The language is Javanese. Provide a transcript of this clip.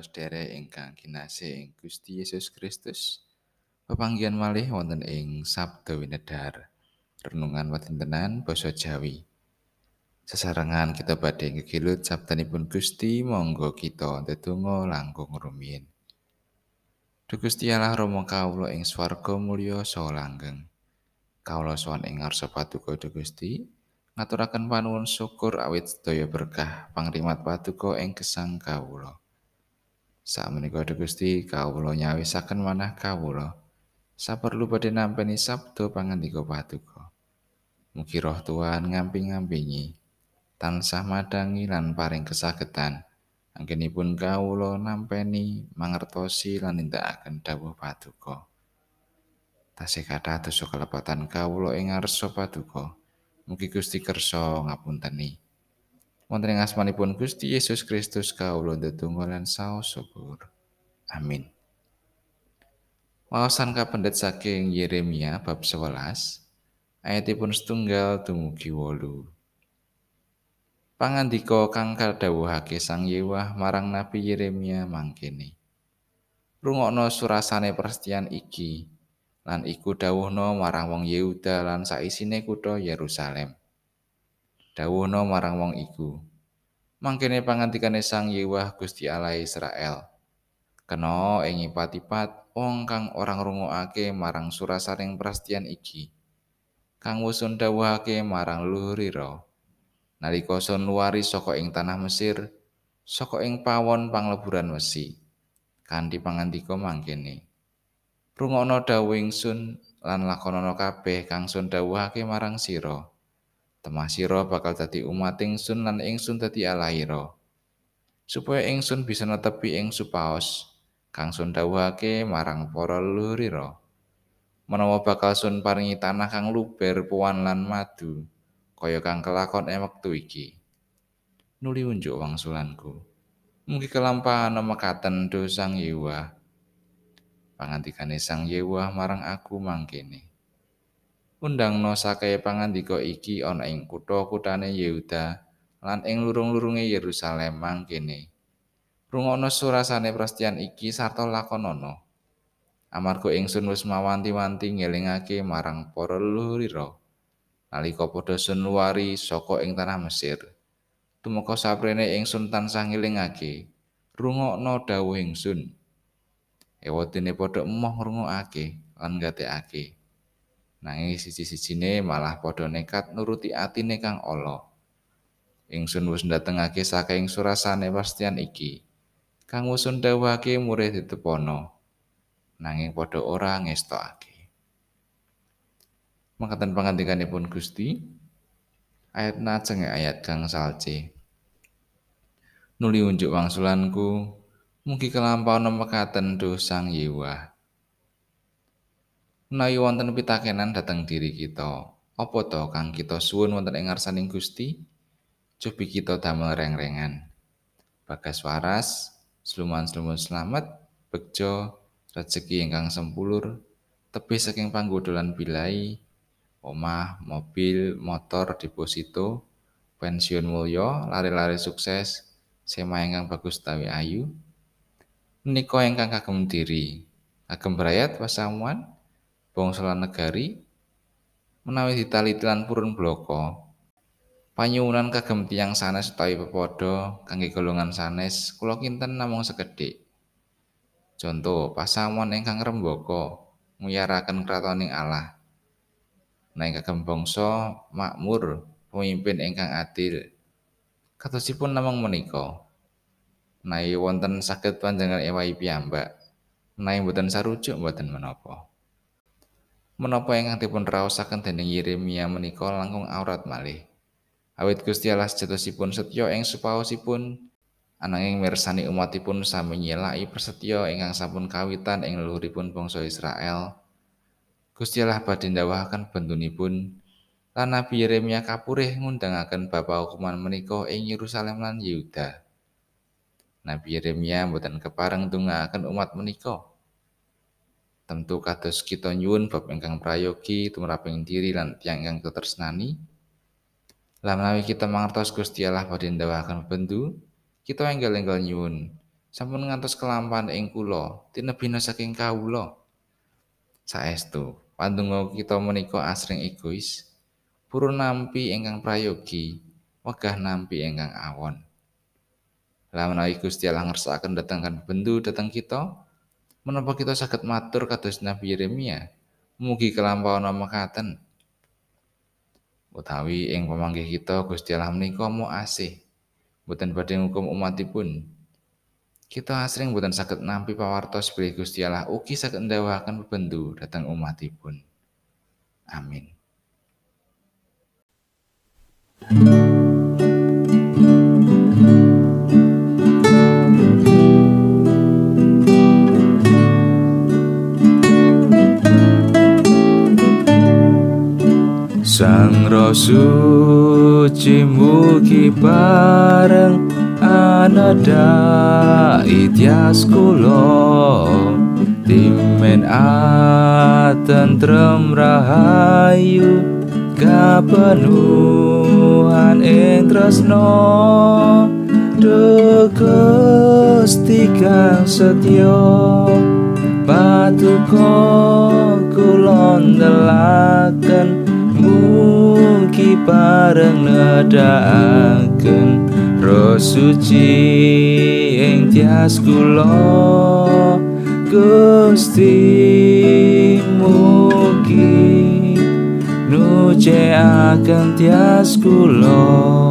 sedherek ingkang kinasih ing Gusti Yesus Kristus. Pepanggihan malih wonten ing Sabda Winedhar. Renungan watintenan basa Jawi. Sesarengan kita badhe ngegilut sabdanipun Gusti, monggo kita ndedonga langkung rumiyin. Duh Gusti Allah Rama kawula ing swarga mulya saha langgeng. Kawula sowan ing ngarsa paduka Gusti, ngaturaken panuwun syukur awit sedaya berkah pangrimat paduka ing gesang kawula. Sakmenika Gusti kawula nyawisaken manah kawula. Saperlu badhe nampi sabda pangandika paduka. Mugi roh Tuhan ngamping-ngampingi tansah madangi lan paring kesagetan. Anggenipun kawula nampeni mangertosi lan nindakaken dawuh paduka. Tasih kathah dosa kelepatan kawula ing ngarsa paduka. Mugi Gusti kersa ngapunteni. Wonten ing asmanipun Gusti Yesus Kristus kawula ndedonga lan saos syukur. Amin. Wawasan kapendet saking Yeremia bab 11 ayatipun setunggal dumugi wolu. Pangandika kang kadhawuhake Sang Yewah marang Nabi Yeremia mangkene. Rungokno surasane perstian iki, lan iku dawuhna marang wong Yehuda lan saisine kutha Yerusalem. Dawuhna marang wong iku. Mangkene pangantikane Sang Yewah Gusti Allah Israel. Kena ing ipat-ipat wong kang ora ngrungokake marang surasaning prastian iki. Kang wusun dawuhake marang luhurira. Nalika sun luwari saka ing tanah Mesir, saka ing pawon pangleburan wesi. Kanthi pangandika mangkene. Rungokno dawuh ingsun lan lakonana kabeh kang sun dawuhake marang sira. Temah sira bakal dadi umat ingsun lan ingsun dadi Allahira. Supaya ingsun bisa netepi ing supaos kang sun dawuhake marang para leluhurira. Menawa bakal sun paringi tanah kang luber puan lan madu, kaya kang kelakon ing wektu iki. Nuli unjuk wangsulanku. Mugi kelampahan mekaten dosang Yewa. pangandikane Sang Yewa marang aku mangkene. Undangno sakae pangandika iki ana ing kutha-kuthane Yehuda lan ing lurung-lurunge Yerusalem mangkene. Rungokno surasane prastian iki sarta lakonono. Amarga ingsun wis mawanti-wanti ngelingake marang para leluhurira nalika padha sun luwari saka ing tanah Mesir. Tumeka saprene ingsun tansah ngelingake rungokno dawuh ingsun. ewadene padha emoh ngrungokake lan gatekake. Nanging siji-sijine malah padha nekat nuruti atine kang ala. Ingsun wis ndatengake saking surasane pastian iki. Kang wusun dawuhake murid ditepono. Nanging padha ora ngestokake. Mangkatan pangandikanipun Gusti ayat najeng ayat kang salce. Nuli unjuk wangsulanku Mugi kelampahan mekaten dosang Yewa. Menawi wonten pitakenan dhateng diri kita, apa to kang kita suwun wonten ing ngarsaning Gusti? Cobi kita damel reng-rengan. Bagas waras, sluman-sluman selamat, bejo, rezeki ingkang sempulur, tebih saking panggodolan bilai, omah, mobil, motor, deposito, pensiun mulya, lari-lari sukses, sema ingkang bagus tawi ayu, menika ingkang kagem diri kagem berayat pasamuan bangsa lan negari menawi ditalitilan purun bloko panyuwunan kagem tiang sanes utawi pepodo kangge golongan sanes kula kinten namung sekedhik contoh pasamuan ingkang rembaka nguyaraken kratoning Allah nang kagem bangsa makmur pemimpin ingkang adil katosipun namung menika Nai wonten saged panjenengan ewahi piyambak. Nai mboten sarujuk mboten menapa. Menapa ingkang dipun raosaken dening Yeremia menika langkung aurat malih. Awit Gusti Allah sejatosipun setya ing supaosipun ananging mirsani umatipun sami nyelaki persetya ingkang sampun kawitan ing leluhuripun bangsa Israel. Gusti Allah badhe ndawahaken bentunipun lan Nabi Yeremia kapurih ngundangaken bapak hukuman menika ing Yerusalem lan Yehuda. Nabi Yeremia mboten kepareng ndongaaken umat menika. Tentu kados kita nyuwun bab ingkang prayogi tumraping diri lan tiyang ingkang tetresnani. Lah menawi kita mangertos Gusti Allah badhe ndawahaken bendu, kita enggal-enggal nyuwun. Sampun ngantos kelampan ing kula tinebina saking kawula. Saestu pandonga kita menika asring egois purun nampi ingkang prayogi wegah nampi ingkang awon. Lah menawi Gusti Allah ngersakaken dhateng kan bendu dhateng kita, menapa kita saged matur kados Nabi Yeremia, mugi kelampahan mekaten. Utawi ing pamanggih kita Gusti Allah menika mau asih, boten badhe ngukum umatipun. Kita asring boten saged nampi pawartos bilih Gusti Allah ugi saged ndawahaken bebendu dhateng umatipun. Amin. Sang Suci mugi bareng anada ityas kula. Timen atentrem rahayu kapenuhan ing tresno Gusti kang setya patuko kulon delaken mugi bareng nedakaken roh suci ing tias kula. Gusti mugi nuce akan tias kula